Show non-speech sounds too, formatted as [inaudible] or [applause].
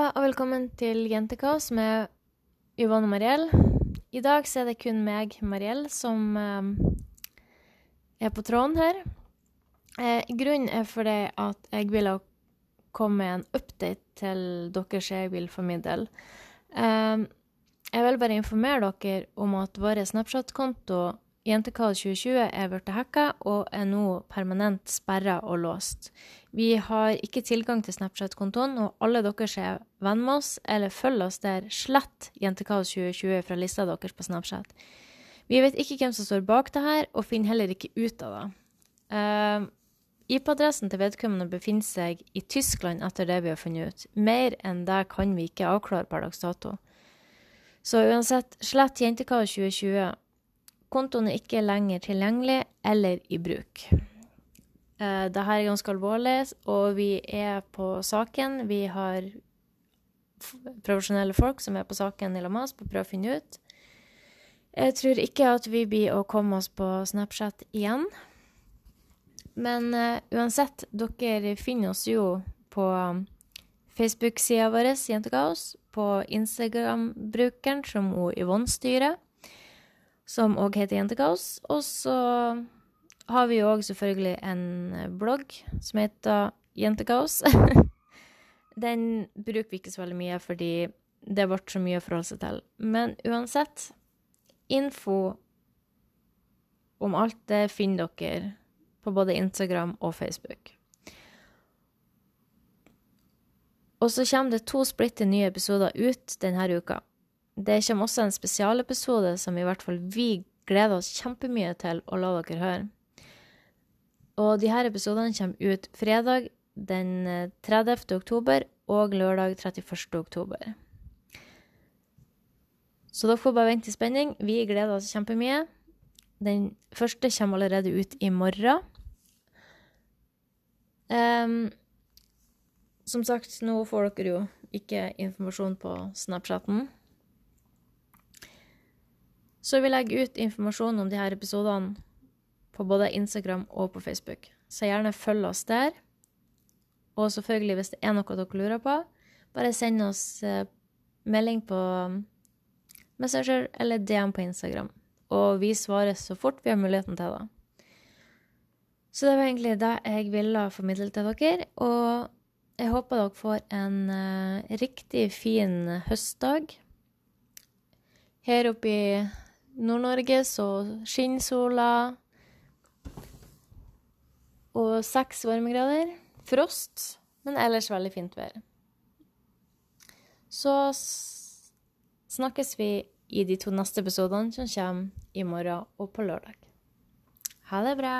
velkommen til Jentekaos med Yvonne og Mariell. I dag så er det kun meg, Mariell, som eh, er på tråden her. Eh, grunnen er fordi at jeg vil komme med en update til dere som jeg vil formidle. Eh, jeg vil bare informere dere om at vår Snapchat-konto Jentekaos 2020 er blitt hacka og er nå permanent sperra og låst. Vi har ikke tilgang til Snapchat-kontoen, og alle dere som er venn med oss eller følger oss der, slett Jentekall 2020 fra lista deres på Snapchat. Vi vet ikke hvem som står bak det her, og finner heller ikke ut av det. Uh, IP-adressen til vedkommende befinner seg i Tyskland etter det vi har funnet ut. Mer enn det kan vi ikke avklare per dags dato. Så uansett, slett Jentekaos 2020. Kontoen er ikke lenger tilgjengelig eller i bruk. Uh, Dette er ganske alvorlig, og vi er på saken. Vi har profesjonelle folk som er på saken i Lamas på å prøve å finne ut. Jeg tror ikke at vi blir å komme oss på Snapchat igjen. Men uh, uansett, dere finner oss jo på Facebook-sida vår, Jentekaos, på Instagram-brukeren som Yvonne styrer som òg heter Jentekaos. Og så har vi jo òg selvfølgelig en blogg som heter Jentekaos. [laughs] Den bruker vi ikke så veldig mye fordi det ble så mye å forholde seg til. Men uansett, info om alt det finner dere på både Instagram og Facebook. Og så kommer det to splitter nye episoder ut denne uka. Det kommer også en spesialepisode som i hvert fall vi gleder oss kjempemye til å la dere høre. Og de her episodene kommer ut fredag den 30. Eh, oktober og lørdag 31. oktober. Så dere får bare vente i spenning. Vi gleder oss kjempemye. Den første kommer allerede ut i morgen. Um, som sagt, nå får dere jo ikke informasjon på Snapchaten. Så vi legger ut informasjon om her episodene på både Instagram og på Facebook. Så gjerne følg oss der. Og selvfølgelig, hvis det er noe dere lurer på, bare send oss eh, melding på Messenger eller DM på Instagram. Og vi svarer så fort vi har muligheten til det. Så det var egentlig det jeg ville formidle til dere. Og jeg håper dere får en uh, riktig fin høstdag. Her oppe i Nord-Norge så skinner sola. Og seks varmegrader. Frost, men ellers veldig fint vær. Så snakkes vi i de to neste episodene som kommer i morgen og på lørdag. Ha det bra.